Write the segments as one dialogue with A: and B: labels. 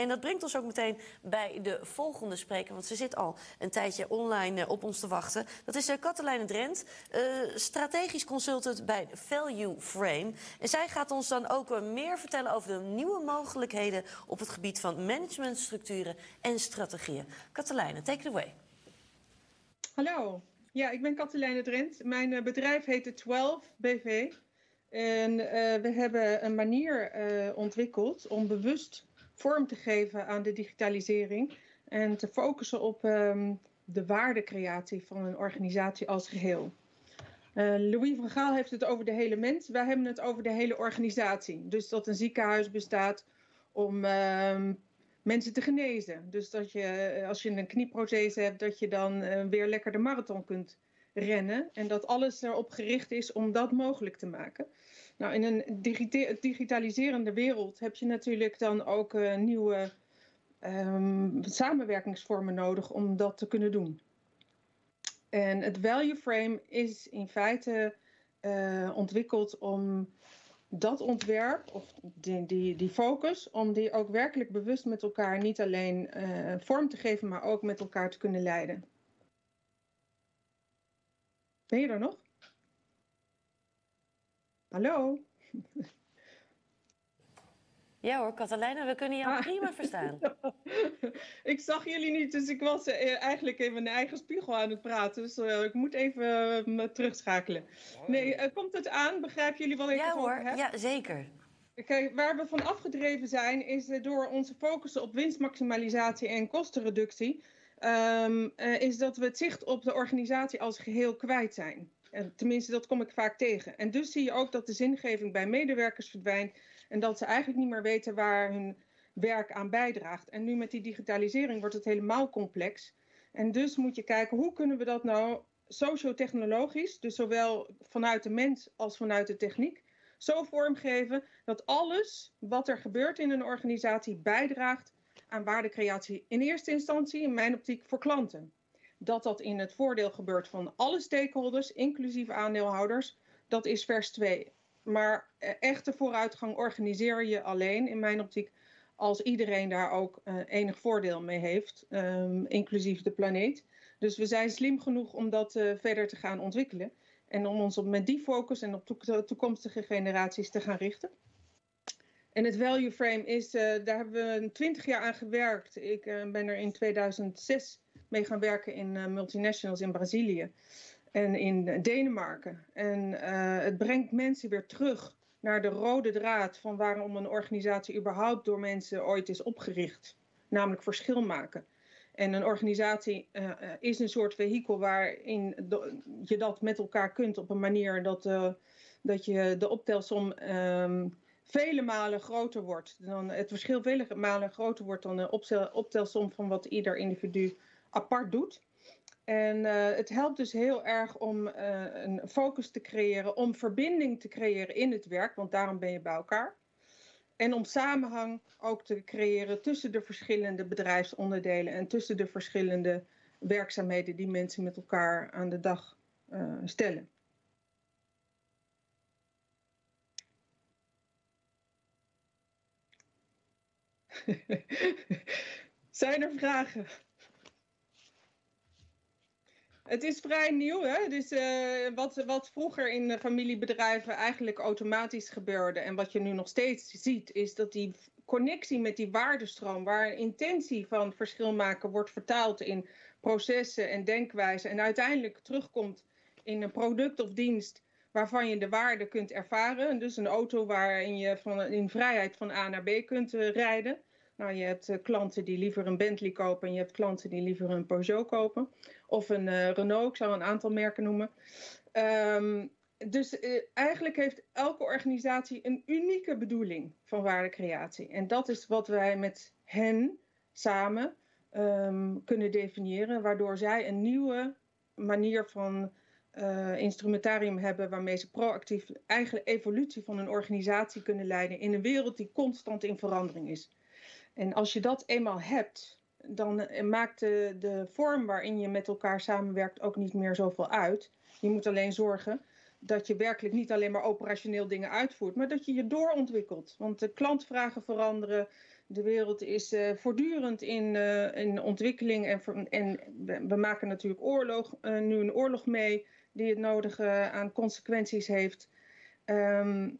A: En dat brengt ons ook meteen bij de volgende spreker. Want ze zit al een tijdje online op ons te wachten. Dat is Katelijne Drent, strategisch consultant bij Value Frame. En zij gaat ons dan ook meer vertellen over de nieuwe mogelijkheden op het gebied van managementstructuren en strategieën. Katelijne, take it away.
B: Hallo, ja, ik ben Katelijne Drent. Mijn bedrijf heet 12 BV. En we hebben een manier ontwikkeld om bewust vorm te geven aan de digitalisering en te focussen op um, de waardecreatie van een organisatie als geheel. Louis van Gaal heeft het over de hele mens, wij hebben het over de hele organisatie. Dus dat een ziekenhuis bestaat om uh, mensen te genezen. Dus dat je, eh, als je een knieprothese hebt, dat je dan uh, weer lekker de marathon kunt rennen. En dat alles erop gericht is om dat mogelijk te maken. Nou, in een digitaliserende wereld heb je natuurlijk dan ook uh, nieuwe um, samenwerkingsvormen nodig om dat te kunnen doen. En het value frame is in feite uh, ontwikkeld om dat ontwerp, of die, die, die focus, om die ook werkelijk bewust met elkaar niet alleen uh, vorm te geven, maar ook met elkaar te kunnen leiden. Ben je er nog? Hallo?
A: Ja hoor, Catalina, we kunnen jou ah. prima verstaan.
B: ik zag jullie niet, dus ik was uh, eigenlijk in mijn eigen spiegel aan het praten. Dus uh, ik moet even uh, terugschakelen. Nee, komt het aan? Begrijpen jullie wat ik
A: ja, hoor. heb? Ja, zeker.
B: Kijk, waar we van afgedreven zijn, is door onze focussen op winstmaximalisatie en kostenreductie, um, is dat we het zicht op de organisatie als geheel kwijt zijn. En tenminste, dat kom ik vaak tegen. En dus zie je ook dat de zingeving bij medewerkers verdwijnt en dat ze eigenlijk niet meer weten waar hun werk aan bijdraagt. En nu met die digitalisering wordt het helemaal complex. En dus moet je kijken, hoe kunnen we dat nou sociotechnologisch, dus zowel vanuit de mens als vanuit de techniek, zo vormgeven dat alles wat er gebeurt in een organisatie bijdraagt aan waardecreatie in eerste instantie, in mijn optiek, voor klanten. Dat dat in het voordeel gebeurt van alle stakeholders, inclusief aandeelhouders, dat is vers 2. Maar e-, echte vooruitgang organiseer je alleen, in mijn optiek, als iedereen daar ook uh, enig voordeel mee heeft, um, inclusief de planeet. Dus we zijn slim genoeg om dat uh, verder te gaan ontwikkelen. En om ons op, met die focus en op to toekomstige generaties te gaan richten. En het value frame is, uh, daar hebben we twintig jaar aan gewerkt. Ik ben er in 2006 mee gaan werken in multinationals in Brazilië en in Denemarken. En het brengt mensen weer terug naar de rode draad van waarom een organisatie überhaupt door mensen ooit is opgericht. Namelijk verschil maken. En een organisatie is een soort vehikel waarin je dat met elkaar kunt op een manier dat, dat je de optelsom um, vele malen groter wordt. Dan het verschil vele malen groter wordt dan de optelsom van wat ieder individu apart doet. En uh, het helpt dus heel erg om uh, een focus te creëren, om verbinding te creëren in het werk, want daarom ben je bij elkaar. En om samenhang ook te creëren tussen de verschillende bedrijfsonderdelen en tussen de verschillende werkzaamheden die mensen met elkaar aan de dag uh, stellen. Zijn er vragen? Het is vrij nieuw. Hè? Dus, uh, wat, wat vroeger in familiebedrijven eigenlijk automatisch gebeurde en wat je nu nog steeds ziet, is dat die connectie met die waardestroom, waar intentie van verschil maken wordt vertaald in processen en denkwijzen en uiteindelijk terugkomt in een product of dienst waarvan je de waarde kunt ervaren. Dus een auto waarin je van, in vrijheid van A naar B kunt uh, rijden. Nou, je hebt uh, klanten die liever een Bentley kopen en je hebt klanten die liever een Peugeot kopen. Of een uh, Renault, ik zou een aantal merken noemen. Um, dus uh, eigenlijk heeft elke organisatie een unieke bedoeling van waardecreatie. En dat is wat wij met hen samen um, kunnen definiëren, waardoor zij een nieuwe manier van instrumentarium hebben waarmee ze proactief eigen evolutie van een organisatie kunnen leiden in een wereld die constant in verandering is. En als je dat eenmaal hebt, dan maakt de, de vorm waarin je met elkaar samenwerkt ook niet meer zoveel uit. Je moet alleen zorgen dat je werkelijk niet alleen maar operationeel dingen uitvoert, maar dat je je doorontwikkelt. Want de klantvragen veranderen, de wereld is uh, voortdurend in, uh, in ontwikkeling en, en we maken natuurlijk oorlog, nu een oorlog mee die het nodige aan consequenties heeft. Um,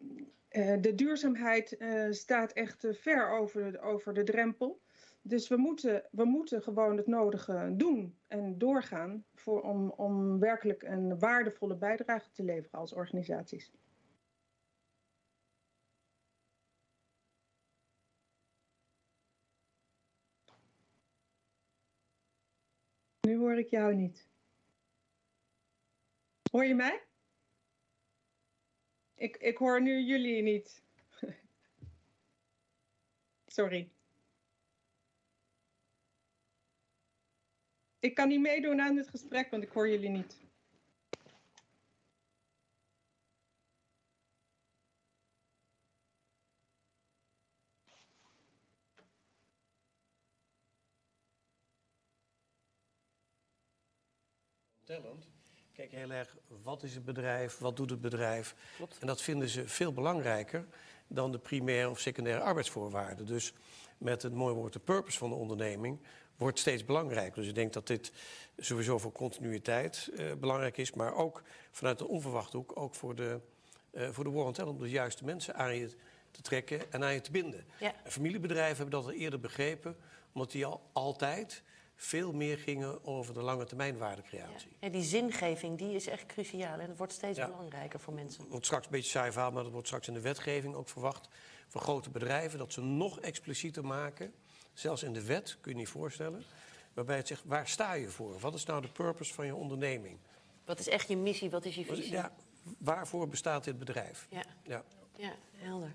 B: de duurzaamheid staat echt ver over, over de drempel. Dus we moeten, we moeten gewoon het nodige doen en doorgaan voor, om, om werkelijk een waardevolle bijdrage te leveren als organisaties. Nu hoor ik jou niet. Hoor je mij? Ik, ik hoor nu jullie niet. Sorry. Ik kan niet meedoen aan dit gesprek, want ik hoor jullie niet.
C: Talent. Kijk heel erg, wat is het bedrijf, wat doet het bedrijf? Klopt. En dat vinden ze veel belangrijker dan de primaire of secundaire arbeidsvoorwaarden. Dus met het mooie woord de purpose van de onderneming wordt steeds belangrijker. Dus ik denk dat dit sowieso voor continuïteit uh, belangrijk is, maar ook vanuit de onverwachte hoek, ook voor de, uh, voor de War om de juiste mensen aan je te trekken en aan je te binden. Ja. En familiebedrijven hebben dat al eerder begrepen, omdat die al altijd veel meer gingen over de lange termijn waardecreatie.
A: Ja. die zingeving die is echt cruciaal en dat wordt steeds ja. belangrijker voor mensen. Het
C: wordt straks een beetje saai verhaal, maar dat wordt straks in de wetgeving ook verwacht van grote bedrijven, dat ze nog explicieter maken zelfs in de wet, kun je niet voorstellen, waarbij het zegt, waar sta je voor? Wat is nou de purpose van je onderneming?
A: Wat is echt je missie, wat is je visie?
C: Ja, waarvoor bestaat dit bedrijf?
A: Ja, ja. ja helder.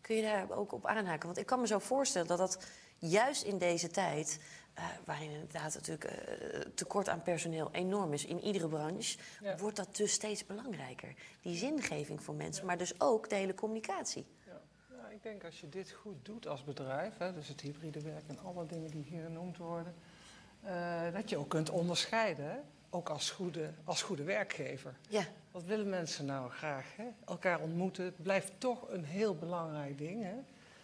A: Kun je daar ook op aanhaken? Want ik kan me zo voorstellen dat dat juist in deze tijd... Uh, waarin inderdaad natuurlijk uh, tekort aan personeel enorm is in iedere branche... Ja. wordt dat dus steeds belangrijker. Die zingeving voor mensen, maar dus ook de hele communicatie
D: ik denk als je dit goed doet als bedrijf, hè, dus het hybride werk en alle dingen die hier genoemd worden, uh, dat je ook kunt onderscheiden, hè? ook als goede, als goede werkgever. Ja. Wat willen mensen nou graag? Hè? Elkaar ontmoeten, het blijft toch een heel belangrijk ding. Hè?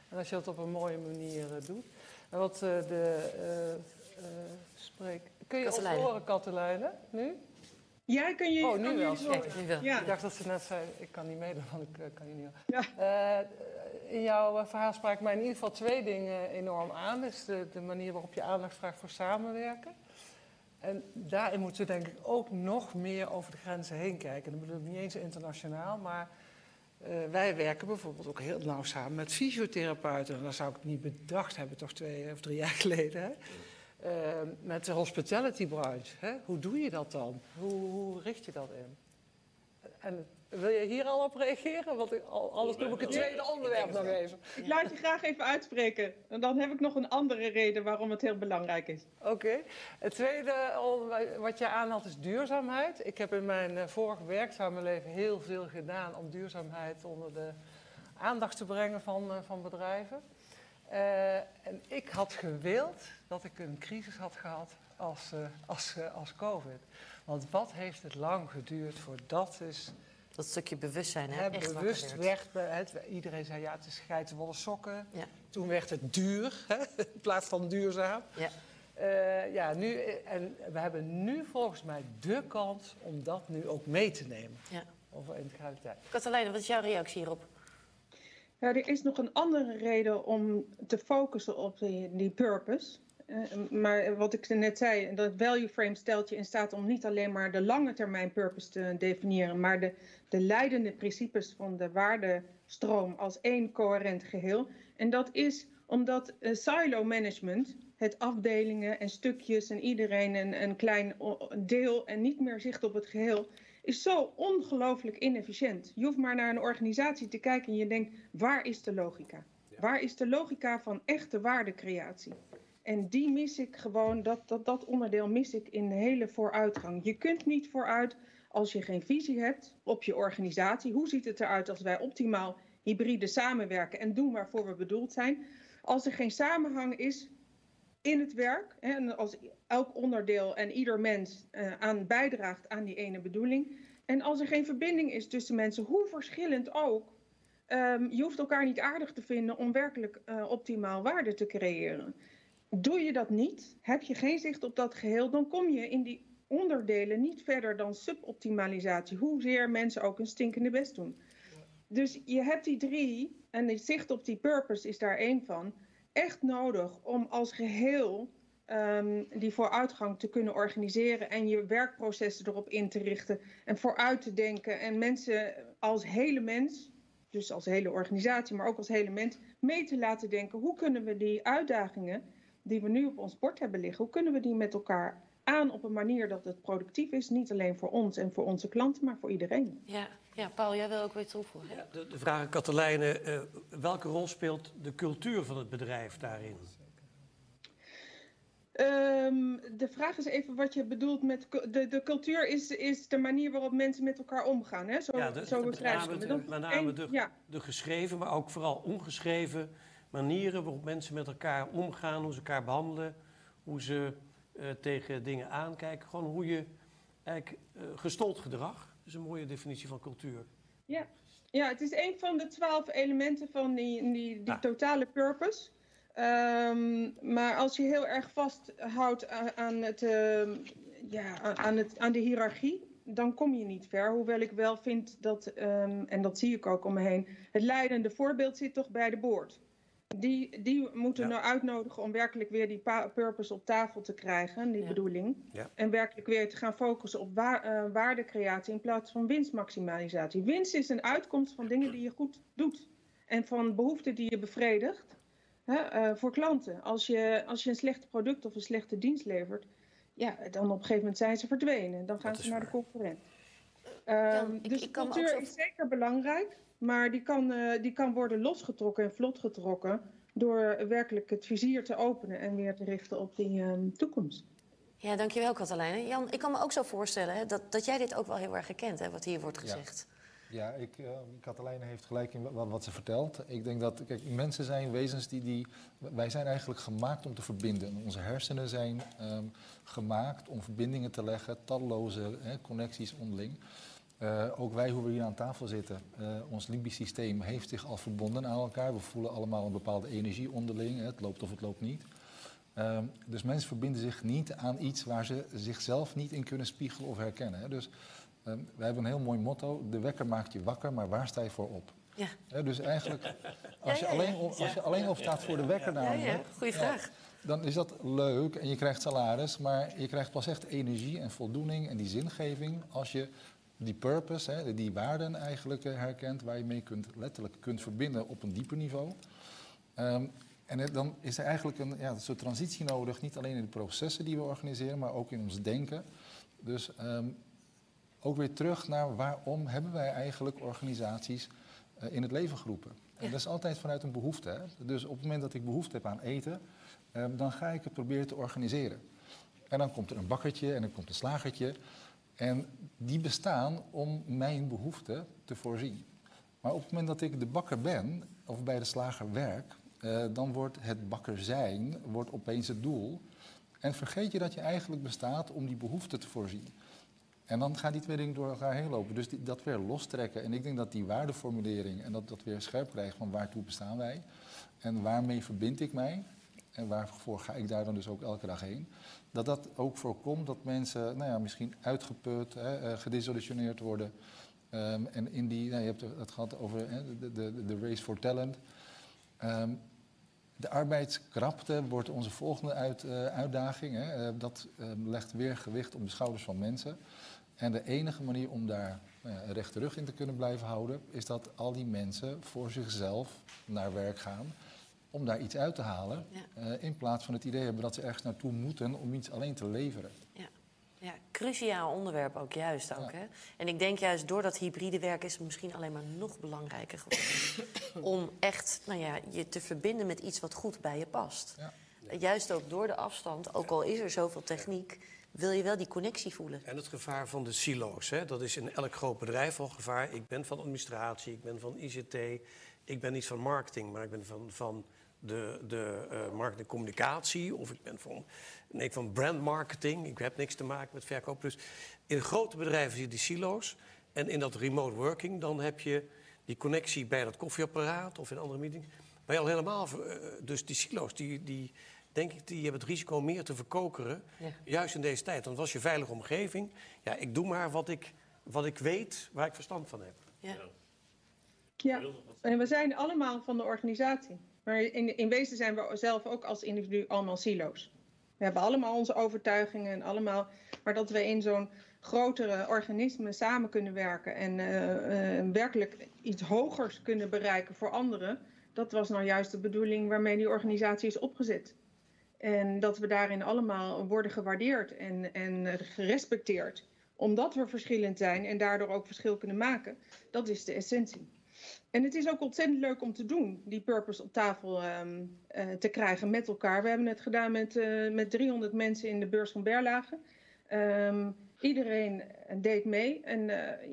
D: En als je dat op een mooie manier doet. Wat uh, de spreek. Kun je ons horen, Katelijne, nu?
B: Ja, kun je.
D: Oh, nu wel. Ja. Ik dacht dat ze net zei: ik kan niet meedoen, want ik kan je niet. Ja. Uh, in jouw eh, verhaal sprak mij in ieder geval twee dingen enorm aan. Dus de, de manier waarop je aandacht vraagt voor samenwerken. En daarin moeten we denk ik ook nog meer over de grenzen heen kijken. Dat bedoel ik niet eens internationaal, maar uh, wij werken bijvoorbeeld ook heel nauw samen met fysiotherapeuten. En dat zou ik niet bedacht hebben, toch twee of drie jaar geleden. Hè? Uh, met de hospitality branche. Hè? Hoe doe je dat dan? Hoe, hoe richt je dat in? En wil je hier al op reageren? Want anders doe ik het tweede onderwerp nog even.
B: Ik laat je graag even uitspreken. En dan heb ik nog een andere reden waarom het heel belangrijk is.
D: Oké. Het tweede wat je aanhaalt is duurzaamheid. Ik heb in mijn eh, vorige werkzame leven heel veel gedaan om duurzaamheid onder de aandacht te brengen van, eh, van bedrijven. Uh, en ik had gewild dat ik een crisis had gehad als, uh, als, uh, als COVID. Want wat heeft het lang geduurd voordat is
A: dat stukje bewustzijn, hè? Echt
D: bewust werd, het, iedereen zei ja, het is geitenwolle sokken. Ja. Toen werd het duur, hè, in plaats van duurzaam. Ja. Uh, ja, nu, en we hebben nu volgens mij de kans om dat nu ook mee te nemen. Ja. Over integraliteit.
A: Katelijne, wat is jouw reactie hierop?
B: Ja, er is nog een andere reden om te focussen op die, die purpose. Uh, maar wat ik net zei, dat value frame stelt je in staat om niet alleen maar de lange termijn purpose te definiëren, maar de, de leidende principes van de waardestroom als één coherent geheel. En dat is omdat uh, silo management, het afdelingen en stukjes en iedereen een, een klein deel en niet meer zicht op het geheel, is zo ongelooflijk inefficiënt. Je hoeft maar naar een organisatie te kijken en je denkt, waar is de logica? Waar is de logica van echte waardecreatie? En die mis ik gewoon, dat, dat, dat onderdeel mis ik in de hele vooruitgang. Je kunt niet vooruit als je geen visie hebt op je organisatie. Hoe ziet het eruit als wij optimaal hybride samenwerken en doen waarvoor we bedoeld zijn? Als er geen samenhang is in het werk, en als elk onderdeel en ieder mens uh, aan bijdraagt aan die ene bedoeling, En als er geen verbinding is tussen mensen, hoe verschillend ook, um, je hoeft elkaar niet aardig te vinden om werkelijk uh, optimaal waarde te creëren. Doe je dat niet, heb je geen zicht op dat geheel, dan kom je in die onderdelen niet verder dan suboptimalisatie, hoezeer mensen ook een stinkende best doen. Dus je hebt die drie, en het zicht op die purpose is daar één van, echt nodig om als geheel um, die vooruitgang te kunnen organiseren en je werkprocessen erop in te richten en vooruit te denken en mensen als hele mens, dus als hele organisatie, maar ook als hele mens, mee te laten denken. Hoe kunnen we die uitdagingen die we nu op ons bord hebben liggen, hoe kunnen we die met elkaar aan op een manier dat het productief is, niet alleen voor ons en voor onze klanten, maar voor iedereen.
A: Ja, ja Paul, jij wil ook weer toevoegen. Ja,
C: de, de, vraag aan Katelijne, uh, welke rol speelt de cultuur van het bedrijf daarin?
B: Um, de vraag is even wat je bedoelt met de, de cultuur is, is de manier waarop mensen met elkaar omgaan. Hè? Zo,
C: ja, de,
B: zo
C: met name, de, met name de, ja. de geschreven, maar ook vooral ongeschreven manieren waarop mensen met elkaar omgaan, hoe ze elkaar behandelen, hoe ze uh, tegen dingen aankijken. Gewoon hoe je eigenlijk uh, gestold gedrag, dat is een mooie definitie van cultuur.
B: Ja, ja het is een van de twaalf elementen van die, die, die ah. totale purpose. Um, maar als je heel erg vasthoudt aan, het, uh, ja, aan, het, aan de hiërarchie, dan kom je niet ver. Hoewel ik wel vind dat, um, en dat zie ik ook om me heen, het leidende voorbeeld zit toch bij de boord. Die, die moeten ja. nou uitnodigen om werkelijk weer die purpose op tafel te krijgen, die ja. bedoeling. Ja. En werkelijk weer te gaan focussen op wa uh, waardecreatie in plaats van winstmaximalisatie. Winst is een uitkomst van dingen die je goed doet. En van behoeften die je bevredigt. Hè, uh, voor klanten. Als je, als je een slecht product of een slechte dienst levert, ja, dan op een gegeven moment zijn ze verdwenen. Dan gaan ze naar waar. de concurrent. Um, ik, dus ik cultuur zo... is zeker belangrijk, maar die kan, uh, die kan worden losgetrokken en vlot getrokken door werkelijk het vizier te openen en weer te richten op die um, toekomst.
A: Ja, dankjewel Katelijne. Jan, ik kan me ook zo voorstellen hè, dat, dat jij dit ook wel heel erg herkent, hè, wat hier wordt gezegd.
E: Ja. Ja, ik, uh, Katelijne heeft gelijk in wat, wat, ze vertelt. Ik denk dat, kijk, mensen zijn wezens die, die... Wij zijn eigenlijk gemaakt om te verbinden. Onze hersenen zijn um, gemaakt om verbindingen te leggen, talloze hè, connecties onderling. Uh, ook wij, hoe we hier aan tafel zitten, uh, ons limbisch systeem heeft zich al verbonden aan elkaar. We voelen allemaal een bepaalde energie onderling. Hè, het loopt of het loopt niet. Um, dus mensen verbinden zich niet aan iets waar ze zichzelf niet in kunnen spiegelen of herkennen. Hè. Dus uh, wij hebben een heel mooi motto: de wekker maakt je wakker, maar waar sta je voor op? Ja. He, dus eigenlijk, als, ja, ja, je, alleen, op, als je alleen opstaat voor de wekker namelijk... Ja,
A: goede vraag.
E: dan is dat leuk en je krijgt salaris, maar je krijgt pas echt energie en voldoening en die zingeving als je die purpose, hè, die waarden eigenlijk uh, herkent, waar je mee kunt, letterlijk kunt verbinden op een dieper niveau. Um, en dan is er eigenlijk een, ja, een soort transitie nodig, niet alleen in de processen die we organiseren, maar ook in ons denken. Dus um, ook weer terug naar waarom hebben wij eigenlijk organisaties uh, in het leven geroepen. En dat is altijd vanuit een behoefte. Hè? Dus op het moment dat ik behoefte heb aan eten, um, dan ga ik het proberen te organiseren. En dan komt er een bakkertje en dan komt een slagertje. En die bestaan om mijn behoefte te voorzien. Maar op het moment dat ik de bakker ben, of bij de slager werk, uh, dan wordt het bakker zijn wordt opeens het doel. En vergeet je dat je eigenlijk bestaat om die behoefte te voorzien. En dan gaan die twee dingen door elkaar heen lopen. Dus dat weer lostrekken. En ik denk dat die waardeformulering en dat dat weer scherp krijgt van waartoe bestaan wij. En waarmee verbind ik mij. En waarvoor ga ik daar dan dus ook elke dag heen. Dat dat ook voorkomt dat mensen nou ja, misschien uitgeput, hè, gedesillusioneerd worden. Um, en in die, nou, je hebt het gehad over hè, de, de, de, race for talent. Um, de arbeidskrapte wordt onze volgende uit, uh, uitdaging. Hè. Uh, dat uh, legt weer gewicht op de schouders van mensen. En de enige manier om daar nou ja, een rechte rug in te kunnen blijven houden, is dat al die mensen voor zichzelf naar werk gaan om daar iets uit te halen. Ja. in plaats van het idee hebben dat ze ergens naartoe moeten om iets alleen te leveren.
A: Ja. Ja, cruciaal onderwerp ook juist ook. Ja. Hè? En ik denk juist door dat hybride werk is het misschien alleen maar nog belangrijker geworden. om echt nou ja, je te verbinden met iets wat goed bij je past. Ja. Juist ook door de afstand, ook al is er zoveel techniek, wil je wel die connectie voelen.
C: En het gevaar van de silo's, hè? dat is in elk groot bedrijf al gevaar. Ik ben van administratie, ik ben van ICT, ik ben niet van marketing, maar ik ben van, van de, de uh, marketingcommunicatie of ik ben van, nee, van brandmarketing. Ik heb niks te maken met verkoop. Dus in grote bedrijven zie je die silo's. En in dat remote working, dan heb je die connectie bij dat koffieapparaat of in andere meetings. Maar al helemaal, uh, dus die silo's, die, die, denk ik, die hebben het risico meer te verkokeren. Juist in deze tijd. Want als je veilige omgeving, ja, ik doe maar wat ik, wat ik weet, waar ik verstand van heb.
B: Ja. ja, en we zijn allemaal van de organisatie. Maar in, in wezen zijn we zelf ook als individu allemaal silo's. We hebben allemaal onze overtuigingen en allemaal. Maar dat we in zo'n grotere organisme samen kunnen werken en uh, uh, werkelijk iets hogers kunnen bereiken voor anderen. Dat was nou juist de bedoeling waarmee die organisatie is opgezet. En dat we daarin allemaal worden gewaardeerd en, en gerespecteerd. Omdat we verschillend zijn en daardoor ook verschil kunnen maken. Dat is de essentie. En het is ook ontzettend leuk om te doen, die purpose op tafel um, uh, te krijgen met elkaar. We hebben het gedaan met, uh, met 300 mensen in de beurs van Berlage. Um, iedereen deed mee en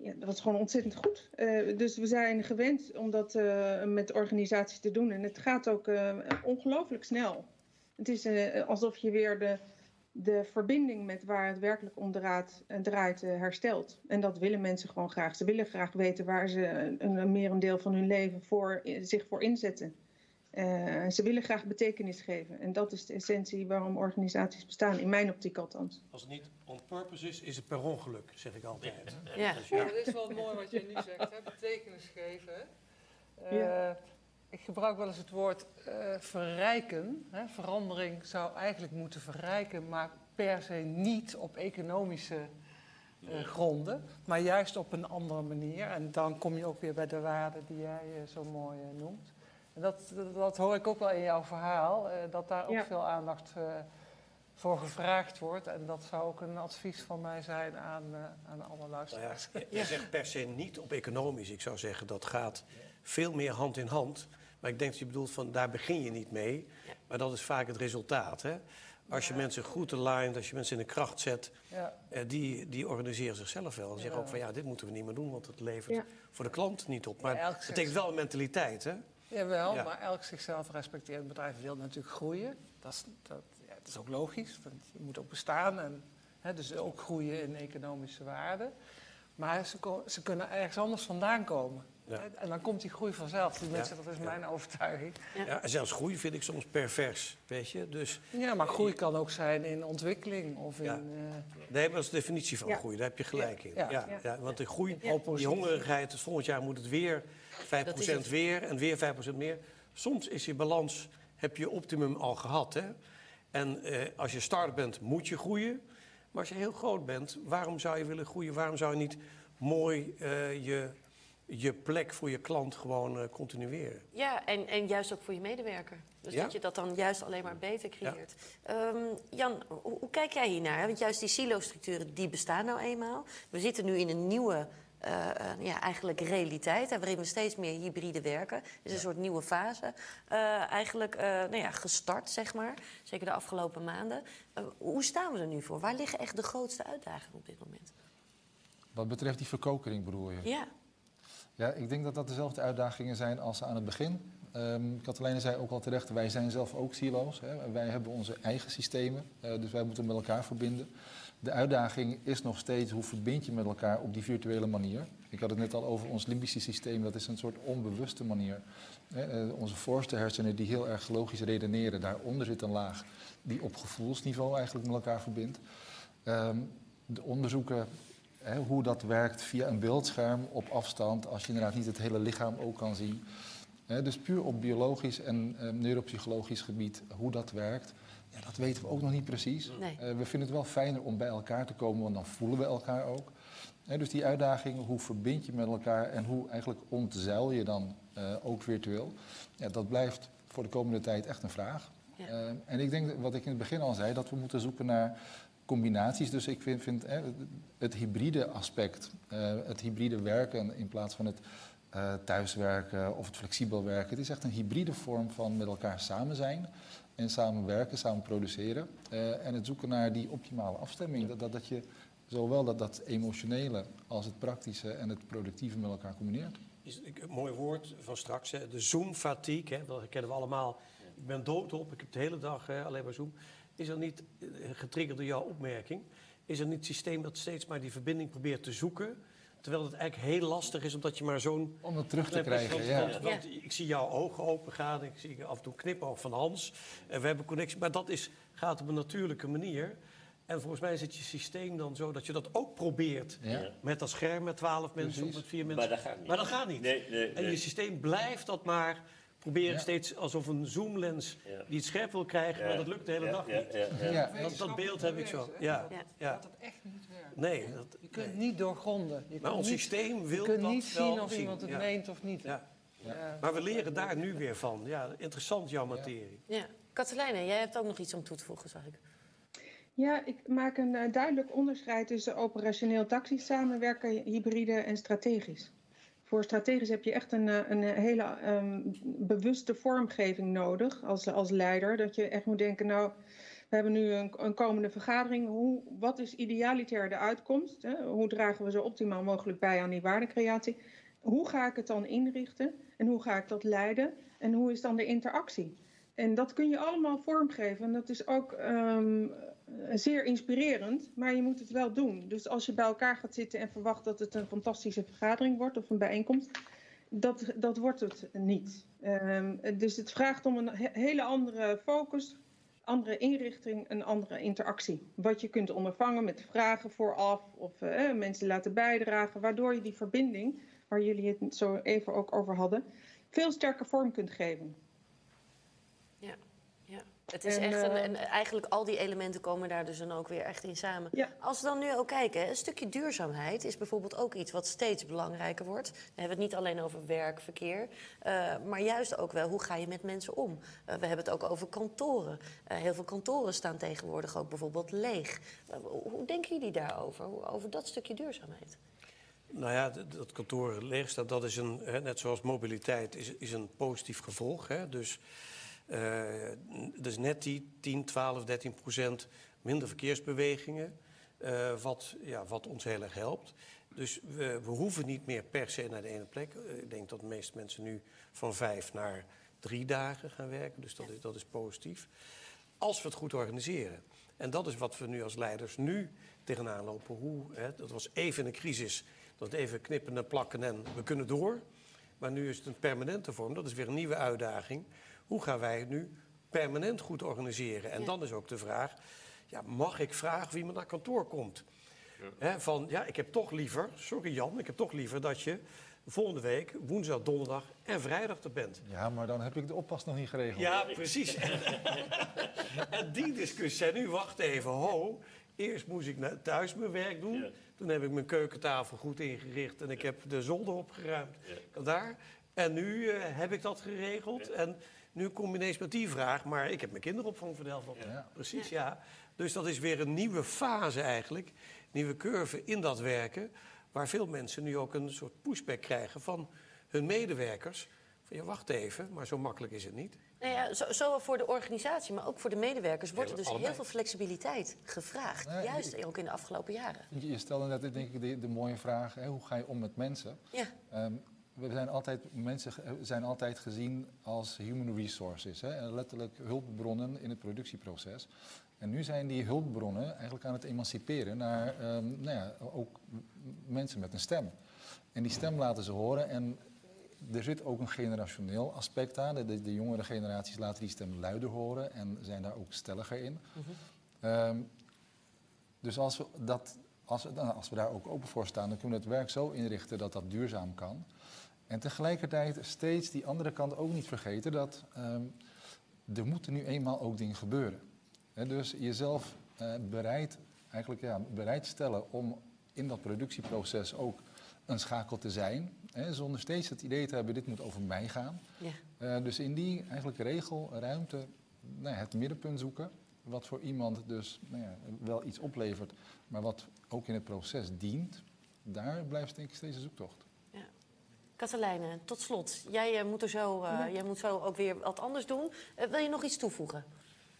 B: ja, dat was gewoon ontzettend goed. dus we zijn gewend om dat met organisaties te doen. En het gaat ook ongelooflijk snel. Het is alsof je weer de de verbinding met waar het werkelijk om draait, draait herstelt. En dat willen mensen gewoon graag. Ze willen graag weten waar ze een, een merendeel van hun leven voor, zich voor inzetten. Uh, ze willen graag betekenis geven. En dat is de essentie waarom organisaties bestaan, in mijn optiek althans.
C: Als het niet on purpose is, is het per ongeluk, zeg ik altijd.
D: Ja, dus ja. dat is wel mooi wat je nu zegt, hè? betekenis geven. Uh, ja. Ik gebruik wel eens het woord uh, verrijken. Hè. Verandering zou eigenlijk moeten verrijken, maar per se niet op economische uh, gronden, maar juist op een andere manier. En dan kom je ook weer bij de waarden die jij uh, zo mooi noemt. En dat, dat, hoor ik ook wel in jouw verhaal, dat daar ook veel aandacht voor gevraagd wordt. En dat zou ook een advies van mij zijn aan, aan alle luisteraars.
C: Nou ja, je zegt per se niet op economisch. Ik zou zeggen dat gaat veel meer hand in hand. Maar ik denk dat je bedoelt van daar begin je niet mee. Ja. Maar dat is vaak het resultaat. Hè? Als je ja. mensen goed aligned, als je mensen in de kracht zet, ja. eh, die, die organiseren zichzelf wel. En zeggen ook van ja, dit moeten we niet meer doen, want het levert voor de klant niet op. Maar het betekent wel een mentaliteit, hè?
D: Jawel, maar elk zichzelf respecterend bedrijf wil natuurlijk groeien. Dat is, dat, dat is ook logisch, want je moet ook bestaan. En, hè, dus ook groeien in economische waarde. Maar ze, ze kunnen ergens anders vandaan komen. Ja. En dan komt die groei vanzelf. Die mensen, ja. dat is mijn overtuiging.
C: Ja. en zelfs groei vind ik soms pervers, weet je. Dus,
D: ja, maar groei kan ook zijn in ontwikkeling of in... Uh...
C: Nee, maar dat is de definitie van groei. Daar heb je gelijk in. Ja. Ja. want de groei, die hongerigheid, dus volgend jaar moet het weer 5% weer en weer 5% meer. Soms is je balans, heb je optimum al gehad, hè. En uh, als je start bent, moet je groeien. Maar als je heel groot bent, waarom zou je willen groeien? Waarom zou je niet mooi uh, je je plek voor je klant gewoon uh, continueren.
A: Ja, en, en juist ook voor je medewerker. Dus ja? dat je dat dan juist alleen maar beter creëert. Ja. Um, Jan, hoe, hoe, kijk jij hiernaar? Want juist die silo-structuren, die bestaan nou eenmaal. We zitten nu in een nieuwe... Uh, uh, ja, eigenlijk realiteit, waarin we steeds meer hybride werken. Het is een soort nieuwe fase. eigenlijk nou ja, gestart, zeg maar. Zeker de afgelopen maanden. hoe staan we er nu voor? Waar liggen echt de grootste uitdagingen op dit moment?
E: Wat betreft die verkokering bedoel je?
A: Ja.
E: Ja, ik denk dat dat dezelfde uitdagingen zijn als aan het begin. Um, zei ook al terecht, wij zijn zelf ook silo's. Hè. Wij hebben onze eigen systemen, uh, dus wij moeten met elkaar verbinden. De uitdaging is nog steeds hoe verbind je met elkaar op die virtuele manier. Ik had het net al over ons limbische systeem, dat is een soort onbewuste manier. Hè. Uh, onze voorste hersenen die heel erg logisch redeneren, daaronder zit een laag die op gevoelsniveau eigenlijk met elkaar verbindt. Um, de onderzoeken Hè, hoe dat werkt via een beeldscherm op afstand, als je inderdaad niet het hele lichaam ook kan zien. Hè, dus puur op biologisch en uh, neuropsychologisch gebied, hoe dat werkt, ja, dat weten we ook nog niet precies.
A: Nee.
E: Uh, we vinden het wel fijner om bij elkaar te komen, want dan voelen we elkaar ook. Hè, dus die uitdaging, hoe verbind je met elkaar en hoe eigenlijk ontzeil je dan uh, ook virtueel, ja, dat blijft voor de komende tijd echt een vraag. Ja. en ik denk, wat ik in het begin al zei, dat we moeten zoeken naar combinaties. Dus ik vind, vind het hybride aspect, uh, het hybride werken in plaats van het uh, thuiswerken of het flexibel werken. Het is echt een hybride vorm van met elkaar samen zijn en samen werken, samen produceren. Uh, en het zoeken naar die optimale afstemming. Dat, dat, dat je zowel dat, dat emotionele als het praktische en het productieve met elkaar combineert.
C: Is een mooi woord van straks, de Zoom-fatigue, dat kennen we allemaal. Ik ben doodop, ik heb de hele dag alleen maar Zoom. Is er niet, getriggerd door jouw opmerking, is er niet het systeem dat steeds maar die verbinding probeert te zoeken Terwijl het eigenlijk heel lastig is omdat je maar zo'n...
E: Om het terug te krijgen, ja.
C: Want, ik zie jouw ogen open gaan, ik zie af en toe knipoog van Hans. En we hebben connectie, maar dat is, gaat op een natuurlijke manier. En volgens mij zit je systeem dan zo dat je dat ook probeert. Met dat scherm met twaalf mensen of met vier mensen.
F: Maar dat gaat niet.
C: Maar dat gaat niet.
F: Nee, nee,
C: en je systeem blijft dat maar proberen steeds alsof een zoomlens die het scherp wil krijgen, maar dat lukt de hele dag niet. Ja, dat, dat, beeld heb ik zo. Ja.
D: Ja. Dat het echt niet werkt.
C: Nee. Dat,
D: je kunt niet doorgronden. Je
C: maar ons systeem wil
D: dat Je kunt niet zien of iemand het meent of niet.
C: Ja. Maar we leren daar nu weer van. Ja, interessant jouw materie.
A: Ja. Katelijne, jij hebt ook nog iets om toe te voegen, zag ik.
B: Ja, ik maak een uh, duidelijk onderscheid tussen operationeel tactisch samenwerken, hybride en strategisch. Voor strategisch heb je echt een, eh, een hele um, bewuste vormgeving nodig als, als leider. Dat je echt moet denken, nou, we hebben nu een, een komende vergadering. Hoe, wat is idealitair de uitkomst? Hè? Hoe dragen we zo optimaal mogelijk bij aan die waardecreatie? Hoe ga ik het dan inrichten? En hoe ga ik dat leiden? En hoe is dan de interactie? En dat kun je allemaal vormgeven. En dat is ook um, zeer inspirerend, maar je moet het wel doen. Dus als je bij elkaar gaat zitten en verwacht dat het een fantastische vergadering wordt of een bijeenkomst, dat, dat wordt het niet. Um, dus het vraagt om een hele andere focus, andere inrichting, een andere interactie. Wat je kunt ondervangen met vragen vooraf of uh, mensen laten bijdragen, waardoor je die verbinding, waar jullie het zo even ook over hadden, veel sterker vorm kunt geven.
A: Ja. Het is echt een, en eigenlijk al die elementen komen daar dus dan ook weer echt in samen. Als we dan nu ook kijken, een stukje duurzaamheid is bijvoorbeeld ook iets wat steeds belangrijker wordt. We hebben het niet alleen over werk, verkeer, uh, maar juist ook wel hoe ga je met mensen om. Uh, we hebben het ook over kantoren. Uh, heel veel kantoren staan tegenwoordig ook bijvoorbeeld leeg. hoe denken jullie daarover, over dat stukje duurzaamheid?
C: Nou ja, dat kantoor leeg staat, dat is een, net zoals mobiliteit, is, is een positief gevolg. Hè? Dus uh, dus net die 10, 12, 13 procent minder verkeersbewegingen. Uh, wat, ja, wat ons heel erg helpt. Dus we, we, hoeven niet meer per se naar de ene plek. Uh, ik denk dat de meeste mensen nu van vijf naar drie dagen gaan werken. Dus dat is, dat is positief. Als we het goed organiseren. En dat is wat we nu als leiders nu tegenaan lopen. Hoe, hè, dat was even een crisis. Dat even knippen en plakken en we kunnen door. Maar nu is het een permanente vorm. Dat is weer een nieuwe uitdaging. Hoe gaan wij het nu permanent goed organiseren? En dan is ook de vraag, ja, mag ik vragen wie me naar kantoor komt? Ja. van, ja, ik heb toch liever, sorry Jan, ik heb toch liever dat je volgende week, woensdag, donderdag en vrijdag er bent.
E: Ja, maar dan heb ik de oppas nog niet geregeld.
C: Ja, precies. en die discussie, en nu wacht even, ho. Eerst moest ik thuis mijn werk doen. Toen heb ik mijn keukentafel goed ingericht en ik heb de zolder opgeruimd. Ja. Daar. En nu uh, heb ik dat geregeld. En nu kom je ineens met die vraag, maar ik heb mijn kinderopvang verdeeld. Ja. Precies, ja. Dus dat is weer een nieuwe fase eigenlijk, nieuwe curve in dat werken, waar veel mensen nu ook een soort pushback krijgen van hun medewerkers. Van ja, wacht even, maar zo makkelijk is het niet.
A: Nou ja, zo, zo voor de organisatie, maar ook voor de medewerkers wordt er dus heel veel flexibiliteit gevraagd. juist ook in de afgelopen jaren.
E: Je stelde net denk ik de, de mooie vraag, hè, hoe ga je om met mensen? Ja. Um, we zijn altijd, mensen zijn altijd gezien als human resources, hè, letterlijk hulpbronnen in het productieproces. En nu zijn die hulpbronnen eigenlijk aan het emanciperen naar um, nou ja, ook mensen met een stem. En die stem laten ze horen en er zit ook een generationeel aspect aan. De, de, jongere generaties laten die stem luider horen en zijn daar ook stelliger in. Mm um, dus als we, dat, als, we, nou, als we daar ook open voor staan, dan kunnen we het werk zo inrichten dat dat duurzaam kan. En tegelijkertijd steeds die andere kant ook niet vergeten dat um, er moeten nu eenmaal ook dingen gebeuren. He, dus jezelf uh, bereid, eigenlijk, ja, bereid stellen om in dat productieproces ook een schakel te zijn. Zonder steeds het idee te hebben, dit moet over mij gaan. Ja. Uh, dus in die eigenlijk regel, ruimte, nou ja, het middenpunt zoeken. Wat voor iemand dus nou ja, wel iets oplevert, maar wat ook in het proces dient. Daar blijft denk ik steeds een zoektocht.
A: Katelijne, tot slot. Jij, uh, moet, er zo, uh, jij moet zo ook weer wat anders doen. Uh, wil je nog iets toevoegen?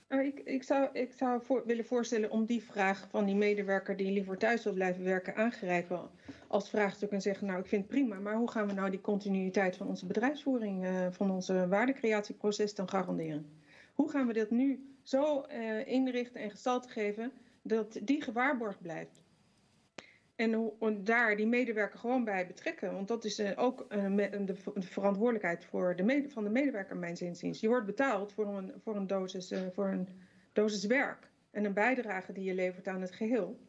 B: Ik, ik, zou, ik zou voor, willen voorstellen om die vraag van die medewerker die liever thuis wil blijven werken aangrijpen als vraagstuk en zeggen, nou ik vind het prima, maar hoe gaan we nou die continuïteit van onze bedrijfsvoering, van onze waardecreatieproces dan garanderen? Hoe gaan we dat nu zo inrichten en gestalte geven dat die gewaarborgd blijft? En, daar die medewerker gewoon bij betrekken. Want dat is ook de, verantwoordelijkheid voor de van de medewerker, mijns inziens. Je wordt betaald voor een, voor een, dosis, voor een dosis werk en een bijdrage die je levert aan het geheel.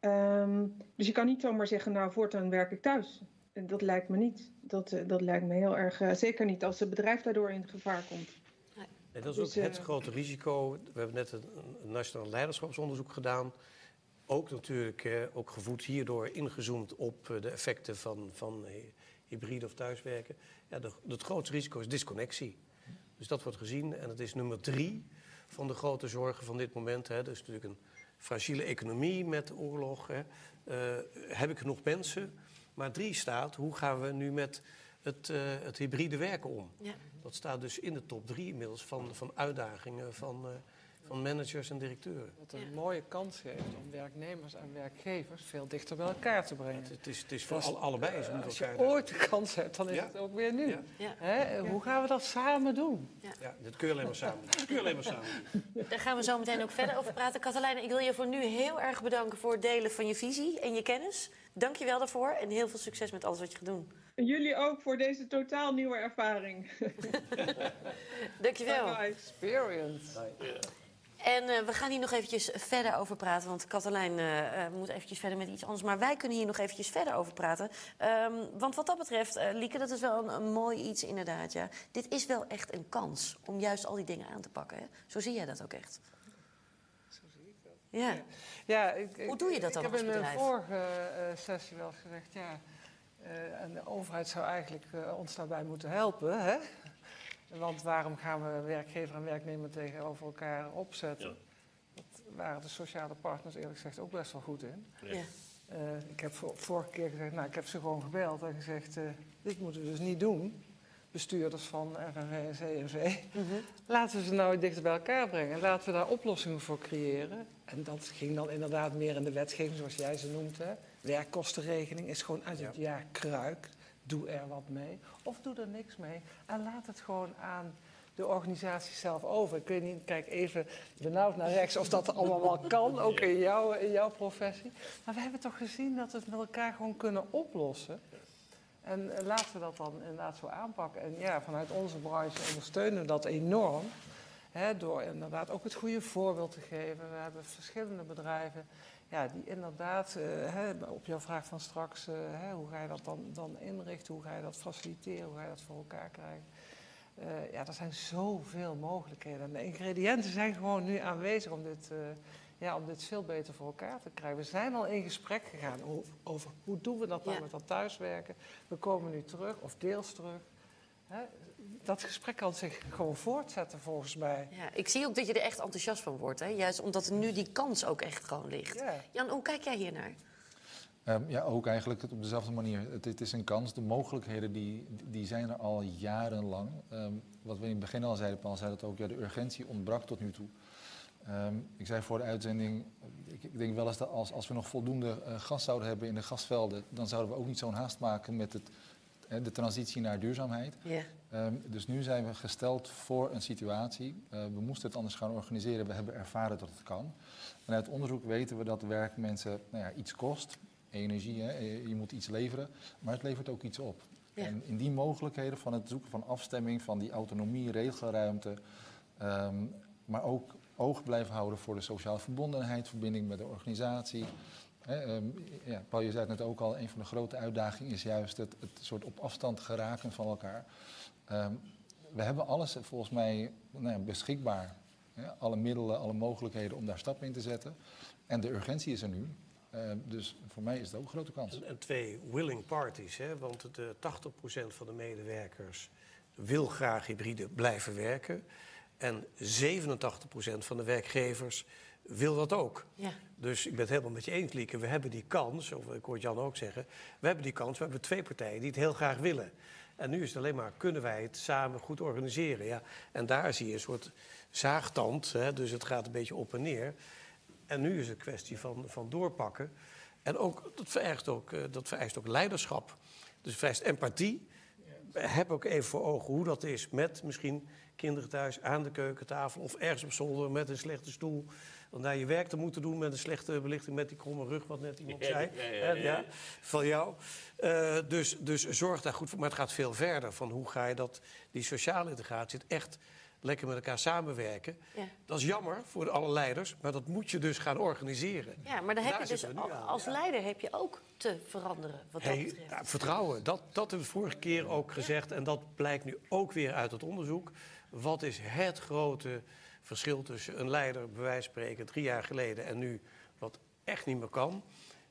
B: Ehm, dus je kan niet zomaar zeggen, nou voortaan werk ik thuis. Dat lijkt me niet. Dat, eh, dat lijkt me heel erg, uh, zeker niet als het bedrijf daardoor in gevaar komt.
C: Nee, dat is dus, ook het uh, grote risico. We hebben net een, een, nationaal leiderschapsonderzoek gedaan. Ook natuurlijk ook gevoed hierdoor ingezoomd op de effecten van, van hybride of thuiswerken. Ja, de, het grootste risico is disconnectie. Dus dat wordt gezien en het is nummer drie van de grote zorgen van dit moment. Hè. Dus natuurlijk een fragiele economie met oorlog. Hè. Uh, heb ik genoeg mensen? Maar drie staat, hoe gaan we nu met het, uh, het hybride werken om? Ja. Dat staat dus in de top drie inmiddels van, van uitdagingen van, uh, van managers en directeuren.
D: Wat een mooie kans geeft om werknemers en werkgevers veel dichter bij elkaar te brengen.
C: Het, is, het is voor al, allebei.
D: Zo als je ooit de kans hebt, dan is ja. het ook weer nu. Hè? Hoe gaan we dat samen doen?
C: Ja, dat kun je alleen maar samen. Dat kun je alleen maar samen.
A: Daar gaan we zo meteen ook verder over praten. Katelijne, ik wil je voor nu heel erg bedanken voor het delen van je visie en je kennis. Dank je wel daarvoor en heel veel succes met alles wat je gaat doen.
B: En jullie ook voor deze totaal nieuwe ervaring.
A: Dank je wel.
D: Experience.
A: En uh, we gaan hier nog eventjes verder over praten. Want Katelijn uh, uh, moet eventjes verder met iets anders. Maar wij kunnen hier nog eventjes verder over praten. Um, want wat dat betreft, Lieke, dat is wel een, een, mooi iets inderdaad. Ja. Dit is wel echt een kans om juist al die dingen aan te pakken. Hè? Zo zie jij dat ook echt.
D: Zo zie ik dat.
A: Ja.
D: ja ik,
A: Hoe doe je dat dan
D: ik
A: als bedrijf?
D: Ik heb in de vorige sessie wel gezegd... ja, en de overheid zou eigenlijk ons daarbij moeten helpen... Hè? Want waarom gaan we werkgever en werknemer tegenover elkaar opzetten? Ja. Dat waren de sociale partners eerlijk gezegd ook best wel goed in. Ja. Uh, ik heb vorige keer gezegd, nou ik heb ze gewoon gebeld en gezegd, uh, dit moeten we dus niet doen. Bestuurders van RNV en CNV. Mm -hmm. Laten we ze nou dichter bij elkaar brengen. Laten we daar oplossingen voor creëren. En dat ging dan inderdaad meer in de wetgeving, zoals jij ze noemt. Hè. Werkkostenregeling is gewoon uit het ja. jaar kruik doe er wat mee. Of doe er niks mee. En laat het gewoon aan de organisatie zelf over. Ik weet niet, kijk even benauwd naar rechts of dat allemaal wel kan, ook in, jouw in jouw professie. Maar we hebben toch gezien dat we het met elkaar gewoon kunnen oplossen. En laten we dat dan inderdaad zo aanpakken. En ja, vanuit onze branche ondersteunen we dat enorm. Hè, door inderdaad ook het goede voorbeeld te geven. We hebben verschillende bedrijven ja, die inderdaad, uh, hè, op jouw vraag van straks, uh, hè, hoe ga je dat dan, dan inrichten, hoe ga je dat faciliteren, hoe ga je dat voor elkaar krijgen. Uh, ja, er zijn zoveel mogelijkheden. En de ingrediënten zijn gewoon nu aanwezig om dit, ja, om dit veel beter voor elkaar te krijgen. We zijn al in gesprek gegaan over, over hoe doen we dat dan ja. met dat thuiswerken. We komen nu terug, of deels terug. Hè, dat gesprek kan zich gewoon voortzetten volgens mij.
A: Ja, ik zie ook dat je er echt enthousiast van wordt. Hè? Juist omdat er nu die kans ook echt gewoon ligt. Ja. Jan, hoe kijk jij hier naar?
E: Um, ja, ook eigenlijk op dezelfde manier. Het, het, is een kans. De mogelijkheden die, die zijn er al jarenlang. Um, wat we in het begin al zeiden, Paul zei dat ook, ja, de urgentie ontbrak tot nu toe. Um, ik zei voor de uitzending, ik, ik, denk wel eens dat als, als we nog voldoende uh, gas zouden hebben in de gasvelden, dan zouden we ook niet zo'n haast maken met het de transitie naar duurzaamheid. Yeah. Um, dus nu zijn we gesteld voor een situatie. Uh, we moesten het anders gaan organiseren. We hebben ervaren dat het kan. En uit onderzoek weten we dat werk mensen nou ja, iets kost. Energie, hè? je moet iets leveren. Maar het levert ook iets op. En in die mogelijkheden van het zoeken van afstemming, van die autonomie, regelruimte. Um, maar ook oog blijven houden voor de sociale verbondenheid, verbinding met de organisatie. He, um, ja, Paul, je zei het net ook al, een van de grote uitdagingen is juist het, het soort op afstand geraken van elkaar. Um, we hebben alles volgens mij nou ja, beschikbaar. Alle middelen, alle mogelijkheden om daar stappen in te zetten. En de urgentie is er nu. Uh, dus voor mij is het ook een grote kans.
C: En, en twee willing parties, hè? want de 80% van de medewerkers wil graag hybride blijven werken. En 87% van de werkgevers wil dat ook. Ja. Dus ik ben het helemaal met je eens, Lieke. We hebben die kans, of ik hoor Jan ook zeggen... we hebben die kans, we hebben twee partijen die het heel graag willen. En nu is het alleen maar, kunnen wij het samen goed organiseren? Ja. En daar zie je een soort zaagtand, hè, dus het gaat een beetje op en neer. En nu is het een kwestie van, van doorpakken. En ook, dat, vereist ook, eh, dat vereist ook leiderschap. Dus het vereist empathie heb ook even voor ogen hoe dat is met misschien kinderen thuis aan de keukentafel of ergens op zolder met een slechte stoel. Om daar je werk te moeten doen met een slechte belichting, met die kromme rug, wat net iemand zei. Ja, ja, van jou. Uh, dus, dus zorg daar goed voor. Maar het gaat veel verder. Van hoe ga je dat, die sociale integratie, het echt lekker met elkaar samenwerken. Ja. Dat is jammer voor alle leiders, maar dat moet je dus gaan organiseren.
A: Ja, maar dan heb je dus als leider heb je ook te veranderen wat dat betreft. Ja,
C: vertrouwen, dat, dat hebben we vorige keer ook gezegd en dat blijkt nu ook weer uit het onderzoek. Wat is het grote verschil tussen een leider, bij wijze van spreken, drie jaar geleden en nu, wat echt niet meer kan?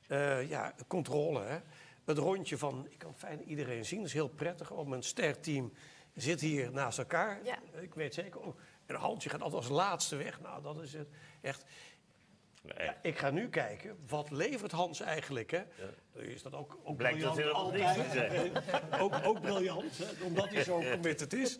C: Uh, ja, controle. Hè? Het rondje van, ik kan fijn iedereen zien, dat is heel prettig. Op een sterk team zit hier naast elkaar. Ja. Ik weet zeker. Oh, en Hansje gaat altijd als laatste weg. Nou, dat is het echt. Ja, ik ga nu kijken, wat levert Hans eigenlijk? Hè? Ja. Is dat ook, ook
F: Blijkt
C: briljant?
F: dat altijd.
C: ook, ook briljant, hè? omdat hij zo committed is.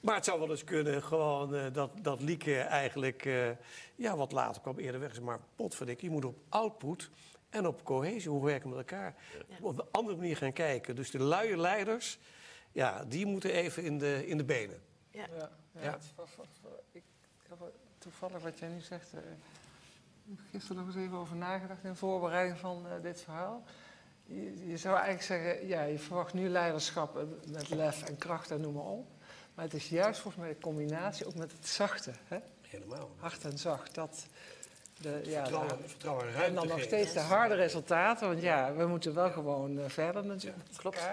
C: Maar het zou wel eens kunnen gewoon, uh, dat, dat Lieke eigenlijk... Uh, ja, wat later kwam eerder weg. Maar potverdik, je moet op output en op cohesie, hoe werken we met elkaar... op een andere manier gaan kijken. Dus de luie leiders ja, die moeten even in de, in de benen. Ja. ja,
D: ja. ik, toevallig wat jij nu zegt. Uh, gisteren nog eens even over nagedacht in voorbereiding van uh, dit verhaal. Je, je, zou eigenlijk zeggen, ja, je verwacht nu leiderschap met lef en kracht en noem maar op. Maar het is juist volgens mij de combinatie ook met het zachte. Hè?
C: Helemaal.
D: Hard en zacht. Dat,
C: de, ja, vertrouwen, vertrouwen
D: en dan nog steeds de harde resultaten. Want ja, we moeten wel gewoon uh, verder natuurlijk. Ja, klopt.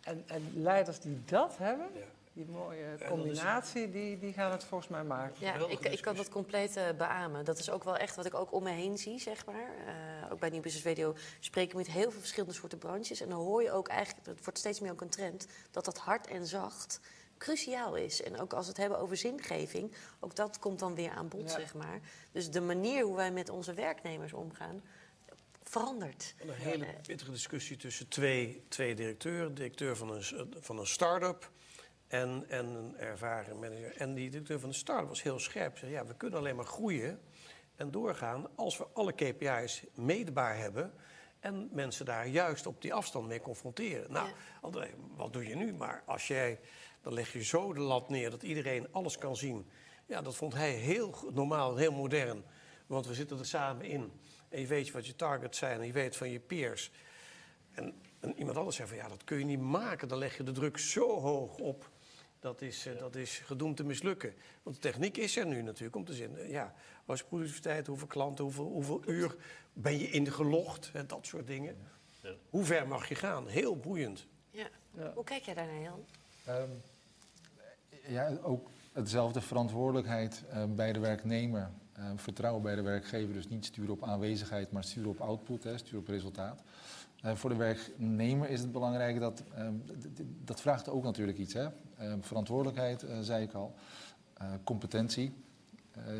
D: En, en leiders die dat hebben, die mooie combinatie, die, die gaan het volgens mij maken.
A: Ja, ik, ik kan dat compleet uh, beamen. Dat is ook wel echt wat ik ook om me heen zie, zeg maar. Uh, ook bij Nieuw Business Radio spreken we met heel veel verschillende soorten branches. En dan hoor je ook eigenlijk, het wordt steeds meer ook een trend, dat dat hard en zacht cruciaal is. En ook als we het hebben over zingeving, ook dat komt dan weer aan bod, zeg maar. Dus de manier hoe wij met onze werknemers omgaan, verandert.
C: Een hele pittige discussie tussen twee, twee directeuren. Directeur van een, van een start-up en, en een ervaren manager. En die directeur van de start-up was heel scherp. Zei, ja, we kunnen alleen maar groeien en doorgaan als we alle KPI's meetbaar hebben... en mensen daar juist op die afstand mee confronteren. Nou, wat doe je nu? Maar als jij, dan leg je zo de lat neer dat iedereen alles kan zien. Ja, dat vond hij heel normaal, heel modern. Want we zitten er samen in. En je weet wat je targets zijn en je weet van je peers. En, en, iemand anders zegt van ja, dat kun je niet maken. Dan leg je de druk zo hoog op. Dat is, uh, dat is gedoemd te mislukken. Want de techniek is er nu natuurlijk om te zien. Ja, wat is productiviteit, hoeveel klanten, hoeveel, hoeveel uur ben je ingelogd? En dat soort dingen. Ja. Hoe ver mag je gaan? Heel boeiend.
A: Ja. Hoe kijk jij daarnaar, Jan?
E: Um, ja, ook hetzelfde verantwoordelijkheid uh, bij de werknemer. Uh, vertrouwen bij de werkgever, dus niet sturen op aanwezigheid, maar sturen op output, hè, sturen op resultaat. Voor de werknemer is het belangrijk dat, dat vraagt ook natuurlijk iets. Hè? verantwoordelijkheid, zei ik al, competentie.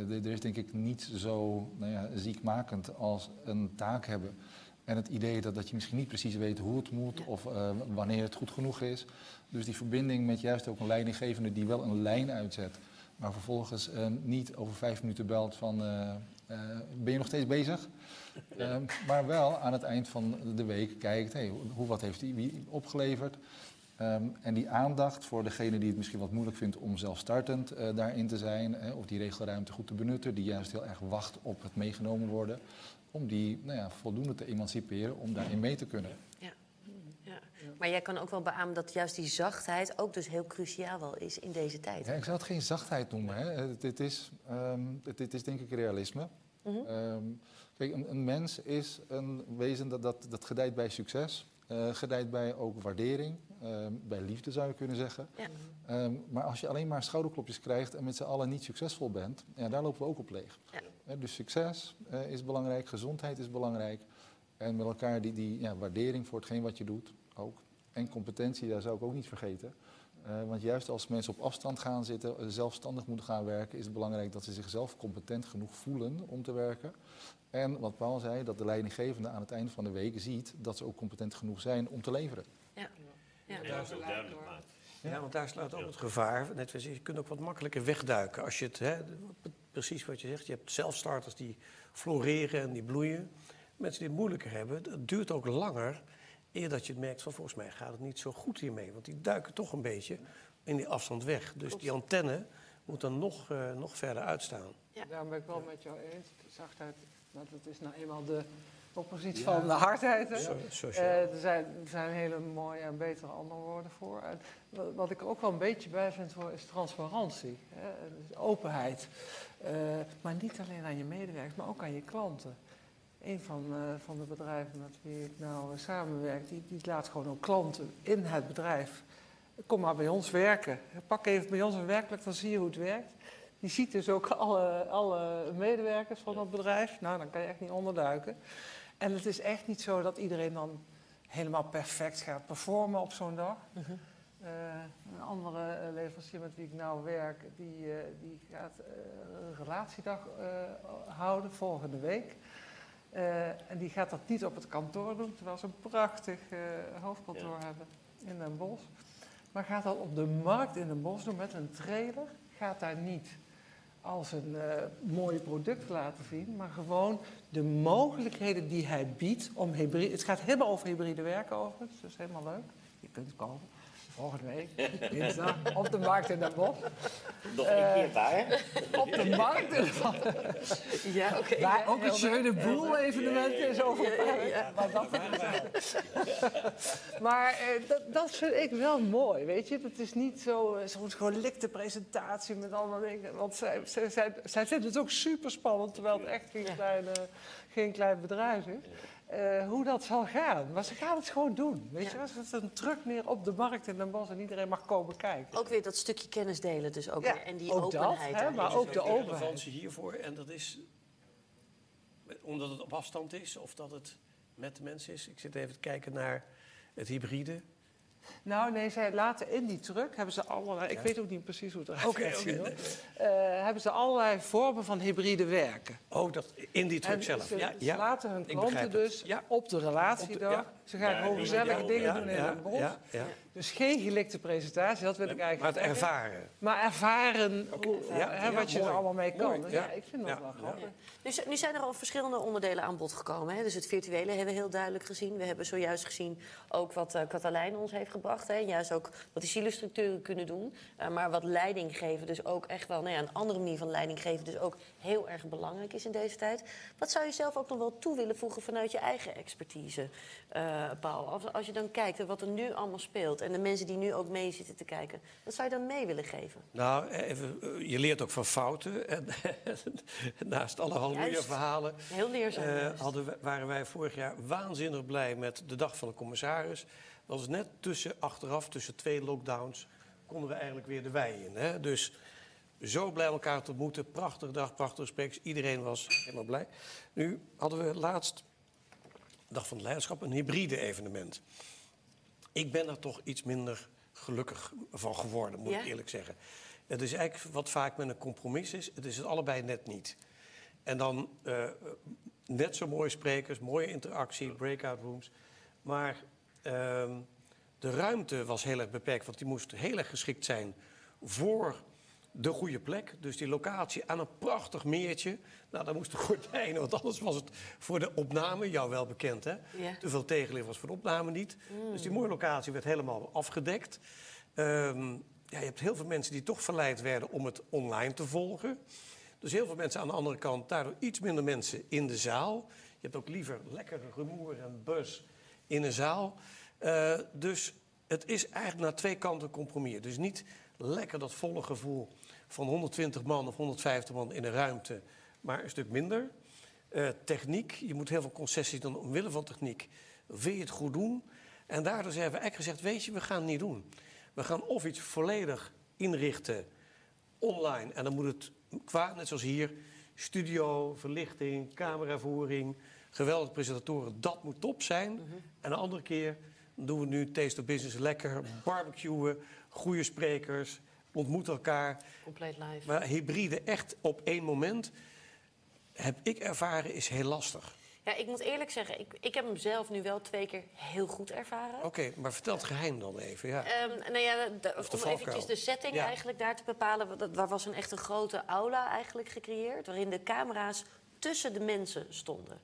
E: er is denk ik niet zo nou ja, ziekmakend als een taak hebben en het idee dat, dat je misschien niet precies weet hoe het moet of wanneer het goed genoeg is. Dus die verbinding met juist ook een leidinggevende die wel een lijn uitzet maar vervolgens uh, niet over vijf minuten belt van uh, uh, ben je nog steeds bezig? Ehm, maar wel aan het eind van de week kijkt, hey, hoe, wat heeft die opgeleverd? Um, en die aandacht voor degene die het misschien wat moeilijk vindt om zelfstartend daarin te zijn, of die regelruimte goed te benutten, die juist heel erg wacht op het meegenomen worden, om die nou ja, voldoende te emanciperen om daarin mee te kunnen.
A: Maar jij kan ook wel beamen dat juist die zachtheid ook dus heel cruciaal wel is in deze tijd.
E: Ja, ik zou het geen zachtheid noemen. Hè. Het, het is, um, het, het, is denk ik realisme. Mm -hmm. um, kijk, een, een, mens is een wezen dat, dat, dat gedijt bij succes. Uh, gedijt bij ook waardering, uh, bij liefde zou je kunnen zeggen. Ja. Um, maar als je alleen maar schouderklopjes krijgt en met z'n allen niet succesvol bent, ja, daar lopen we ook op leeg. Ja. Uh, dus succes uh, is belangrijk, gezondheid is belangrijk. En met elkaar die, die ja, waardering voor hetgeen wat je doet ook. En competentie, daar zou ik ook niet vergeten. Uh, want juist als mensen op afstand gaan zitten, uh, zelfstandig moeten gaan werken, is het belangrijk dat ze zichzelf competent genoeg voelen om te werken. En wat Paul zei, dat de leidinggevende aan het einde van de week ziet dat ze ook competent genoeg zijn om te leveren. Ja,
C: ja. ja, dat duidelijk Ja, want daar sluit ook het gevaar. Net als je kunt ook wat makkelijker wegduiken. Als je het, hè, precies wat je zegt, je hebt zelfstarters die floreren en die bloeien. Mensen die het moeilijker hebben, het duurt ook langer eer dat je het merkt van volgens mij gaat het niet zo goed hiermee. Want die duiken toch een beetje in die afstand weg. Dus die antenne moet dan nog, uh, nog verder uitstaan.
D: Ja. Daar ben ik wel met jou eens. Zachtheid, want dat is nou eenmaal de oppositie van de hardheid. Hè? Uh, er, zijn, er zijn hele mooie en betere andere woorden voor. En wat ik er ook wel een beetje bij vind voor is transparantie. Hè? Dus openheid. Uh, maar niet alleen aan je medewerkers, maar ook aan je klanten. Een van, uh, van de bedrijven met wie ik nou samenwerk, die, die laat gewoon ook klanten in het bedrijf. Kom maar bij ons werken. Pak even bij ons een werkelijk, dan zie je hoe het werkt. Die ziet dus ook alle, alle medewerkers van dat bedrijf. Nou, dan kan je echt niet onderduiken. En het is echt niet zo dat iedereen dan helemaal perfect gaat performen op zo'n dag. Uh -huh. uh, een andere uh, leverancier met wie ik nou werk, die, uh, die gaat een relatiedag houden volgende week. En die gaat dat niet op het kantoor doen, terwijl ze een prachtig hoofdkantoor ja. hebben in Den Bosch. Maar gaat dat op de markt in Den Bosch doen met een trailer, gaat daar niet als een uh, mooi product laten zien, maar gewoon de mogelijkheden die hij biedt om hybride. Het gaat helemaal over hybride werken overigens, dus helemaal leuk. Je kunt komen. Volgende week, dinsdag, op de markt in Den Bosch.
F: Nog een keer waar?
D: Op de markt in Den
A: Ja, oké. Okay,
D: ja, ook een schöne boel evenement is over. Ja, ja, maar dat, maar uh, dat, dat, vind ik wel mooi, weet je. Het is niet zo, zo'n gelikte presentatie met allemaal dingen. Want zij, zij, zij, zij vinden het ook super spannend, terwijl het echt geen, kleine, geen klein bedrijf is. Uh, hoe dat zal gaan. Maar ze gaan het gewoon doen. Weet ja. je, ze zetten een truck neer op de markt in Den Bosch en iedereen mag komen kijken.
A: Ook weer dat stukje kennis delen, dus ook
D: ja,
A: weer. En die
D: ook
A: openheid.
D: Dat, hè, maar ook de openheid.
C: relevantie hiervoor. En dat is omdat het op afstand is of dat het met de mensen is. Ik zit even te kijken naar het hybride.
D: Nou, nee, zij laten in die truck, hebben ze allerlei... Ik weet ook niet precies hoe het eruit
C: okay,
D: ziet. Okay, uh, hebben ze allerlei vormen van hybride werken.
C: Oh, dat, in die truck
D: en
C: zelf?
D: Ze,
C: ja,
D: ze
C: ja.
D: laten hun klanten dus op de relatiedag... Ja. Ze gaan gewoon gezellige dingen doen in een bos. Dus geen gelikte presentatie, dat wil ik eigenlijk
C: Maar het ervaren.
D: Maar ervaren hoe, hè, wat je er allemaal mee kan. Dus ja, ik vind dat wel grappig.
A: Dus, nu zijn er al verschillende onderdelen aan bod gekomen. Hè? Dus het virtuele hebben we heel duidelijk gezien. We hebben zojuist gezien ook wat uh, Catalijn ons heeft gebracht. Hè? Juist ook wat die silostructuren kunnen doen. Uh, maar wat leiding geven dus ook echt wel... Nou ja, een andere manier van leiding geven dus ook heel erg belangrijk is in deze tijd. Wat zou je zelf ook nog wel toe willen voegen vanuit je eigen expertise, uh, Paul? Als, als je dan kijkt wat er nu allemaal speelt... en de mensen die nu ook mee zitten te kijken... wat zou je dan mee willen geven?
C: Nou, even, je leert ook van fouten. En, naast alle halleluja-verhalen...
A: Heel leerzaam.
C: Uh, hadden we, waren wij vorig jaar waanzinnig blij met de dag van de commissaris. Dat was net tussen, achteraf, tussen twee lockdowns... konden we eigenlijk weer de wei in. Hè? Dus zo blij elkaar te ontmoeten. Prachtige dag, prachtige sprekers. Iedereen was helemaal blij. Nu hadden we laatst, dag van het leiderschap, een hybride evenement. Ik ben er toch iets minder gelukkig van geworden, moet
A: Ja?
C: ik eerlijk zeggen. Het is eigenlijk wat vaak met een compromis is. Het is het allebei net niet. En dan uh, net zo mooie sprekers, mooie interactie, breakout rooms. Maar uh, de ruimte was heel erg beperkt, want die moest heel erg geschikt zijn voor de goede plek. Dus die locatie aan een prachtig meertje. Nou, daar moesten gordijnen, want anders was het voor de opname, jou wel bekend hè.
A: Ja.
C: Te veel tegenlicht was voor de opname niet. Dus die mooie locatie werd helemaal afgedekt. Um, ja, je hebt heel veel mensen die toch verleid werden om het online te volgen. Dus heel veel mensen aan de andere kant, daardoor iets minder mensen in de zaal. Je hebt ook liever lekkere rumoer en bus in een zaal. Uh, dus het is eigenlijk naar twee kanten een compromis. Dus niet lekker dat volle gevoel van 120 man of 150 man in een ruimte, maar een stuk minder. Uh, techniek, je moet heel veel concessies doen omwille van techniek. Wil je het goed doen? En daardoor hebben we eigenlijk gezegd, weet je, we gaan het niet doen. We gaan of iets volledig inrichten online. En dan moet het qua, net zoals hier, studio, verlichting, cameravoering, geweldige presentatoren. Dat moet top zijn. Mm -hmm. En een andere keer doen we nu Taste of Business lekker, barbecuen, goede sprekers, ontmoeten elkaar.
A: Compleet live.
C: Maar hybride echt op één moment, heb ik ervaren, is heel lastig.
A: Ja, ik moet eerlijk zeggen, ik, ik heb hem zelf nu wel twee keer heel goed ervaren.
C: Oké, okay, maar vertel het geheim dan even. Ja.
A: Um, nou ja, de, om eventjes de setting ja. eigenlijk daar te bepalen. Dat, waar was een echt een grote aula eigenlijk gecreëerd. Waarin de camera's tussen de mensen stonden.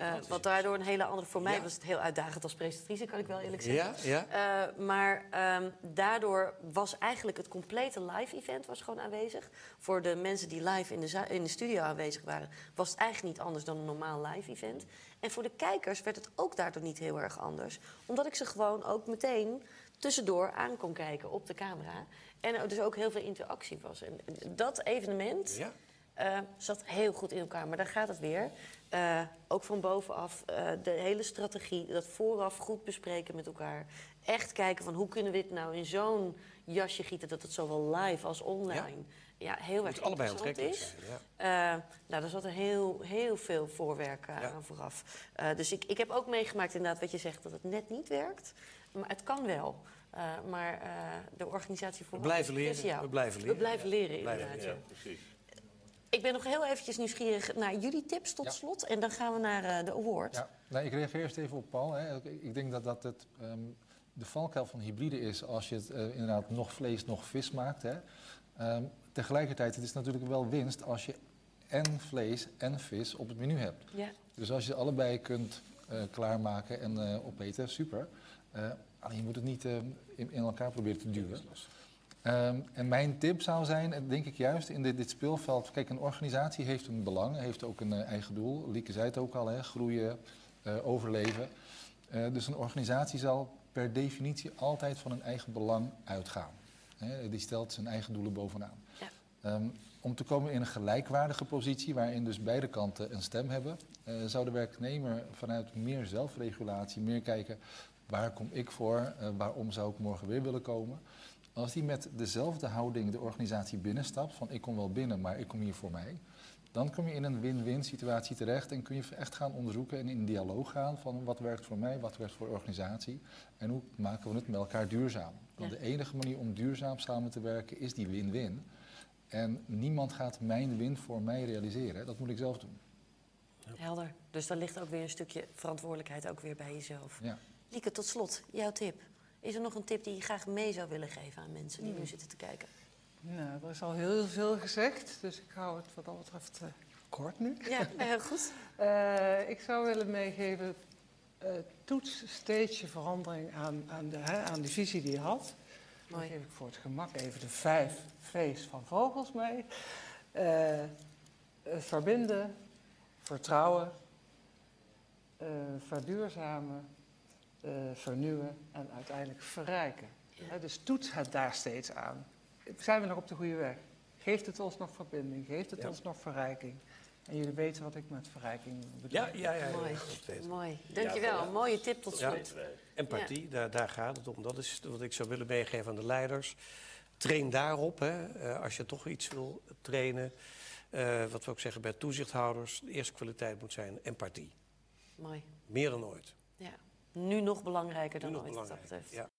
A: Uh, wat daardoor een hele andere... Voor mij was het heel uitdagend als presentatrice, kan ik wel eerlijk zeggen.
C: Ja,
A: ja. Uh, maar um, daardoor was eigenlijk het complete live-event was gewoon aanwezig. Voor de mensen die live in de, in de studio aanwezig waren... was het eigenlijk niet anders dan een normaal live-event. En voor de kijkers werd het ook daardoor niet heel erg anders. Omdat ik ze gewoon ook meteen tussendoor aan kon kijken op de camera. En er dus ook heel veel interactie was. En dat evenement ja. Uh, zat heel goed in elkaar. Maar daar gaat het weer. Uh, ook van bovenaf uh, de hele strategie. Dat vooraf goed bespreken met elkaar. Echt kijken van hoe kunnen we dit nou in zo'n jasje gieten... dat het zowel live als online... Ja ja, heel erg
C: allebei
A: aantrekkelijk
C: is. Ja.
A: Uh, nou, daar zat er heel, heel veel voorwerk uh, ja. aan vooraf. Uh, dus ik, ik heb ook meegemaakt inderdaad wat je zegt, dat het net niet werkt. Maar het kan wel. maar de organisatie voor...
C: We blijven leren. We blijven leren.
A: We blijven leren, inderdaad.
F: Ja, precies.
A: Ik ben nog heel eventjes nieuwsgierig naar jullie tips tot slot. En dan gaan we naar de award.
E: Ja. Nou, ik reageer eerst even op Paul. Hè. Ik denk dat dat het... Um, de valkuil van hybride is als je het inderdaad nog vlees, nog vis maakt. Hè. Um, tegelijkertijd, het is natuurlijk wel winst als je en vlees en vis op het menu hebt.
A: Ja.
E: Dus als je allebei kunt uh, klaarmaken en uh, opeten, super. Uh, alleen je moet het niet in, in, elkaar proberen te duwen. Um, en mijn tip zou zijn, denk ik juist, in dit, dit, speelveld... Kijk, een organisatie heeft een belang, heeft ook een eigen doel. Lieke zei het ook al, hè, groeien, overleven. dus een organisatie zal per definitie altijd van een eigen belang uitgaan. Hè, die stelt zijn eigen doelen bovenaan. Ja. Um, om te komen in een gelijkwaardige positie, waarin dus beide kanten een stem hebben, zou de werknemer vanuit meer zelfregulatie, meer kijken waar kom ik voor, waarom zou ik morgen weer willen komen. Als die met dezelfde houding de organisatie binnenstapt, van ik kom wel binnen, maar ik kom hier voor mij, dan kom je in een win-win situatie terecht en kun je echt gaan onderzoeken en in dialoog gaan van wat werkt voor mij, wat werkt voor de organisatie en hoe maken we het met elkaar duurzaam. Want ja. de enige manier om duurzaam samen te werken is die win-win. En niemand gaat mijn win voor mij realiseren, dat moet ik zelf doen.
A: Helder. Dus daar ligt ook weer een stukje verantwoordelijkheid ook weer bij jezelf.
E: Ja.
A: Lieke, tot slot, jouw tip. Is er nog een tip die je graag mee zou willen geven aan mensen die mm. nu zitten te kijken?
D: Nou, er is al heel veel gezegd, dus ik hou het wat dat betreft uh, kort nu.
A: Ja, heel goed.
D: uh, ik zou willen meegeven, uh, toets steeds je verandering aan, aan, de, hè, aan de visie die je had.
A: Mooi.
D: Dan geef ik voor het gemak even de vijf V's van vogels mee. verbinden, vertrouwen, verduurzamen, vernieuwen en uiteindelijk verrijken. Ja. dus toets het daar steeds aan zijn we nog op de goede weg? Geeft het ons nog verbinding? Geeft het ja. ons nog verrijking? En jullie weten wat ik met verrijking bedoel.
C: Ja, ja, ja. ja
A: Mooi. Mooi. Dankjewel. Ja, Mooie tip tot slot.
C: Empathie, daar, daar gaat het om. Dat is wat ik zou willen meegeven aan de leiders. Train daarop. Hè. Uh, als je toch iets wil trainen. Uh, wat we ook zeggen bij toezichthouders. De eerste kwaliteit moet zijn empathie.
A: Mooi.
C: Meer dan ooit.
A: Nu nog belangrijker dan
C: nu
A: ooit.
C: Ja.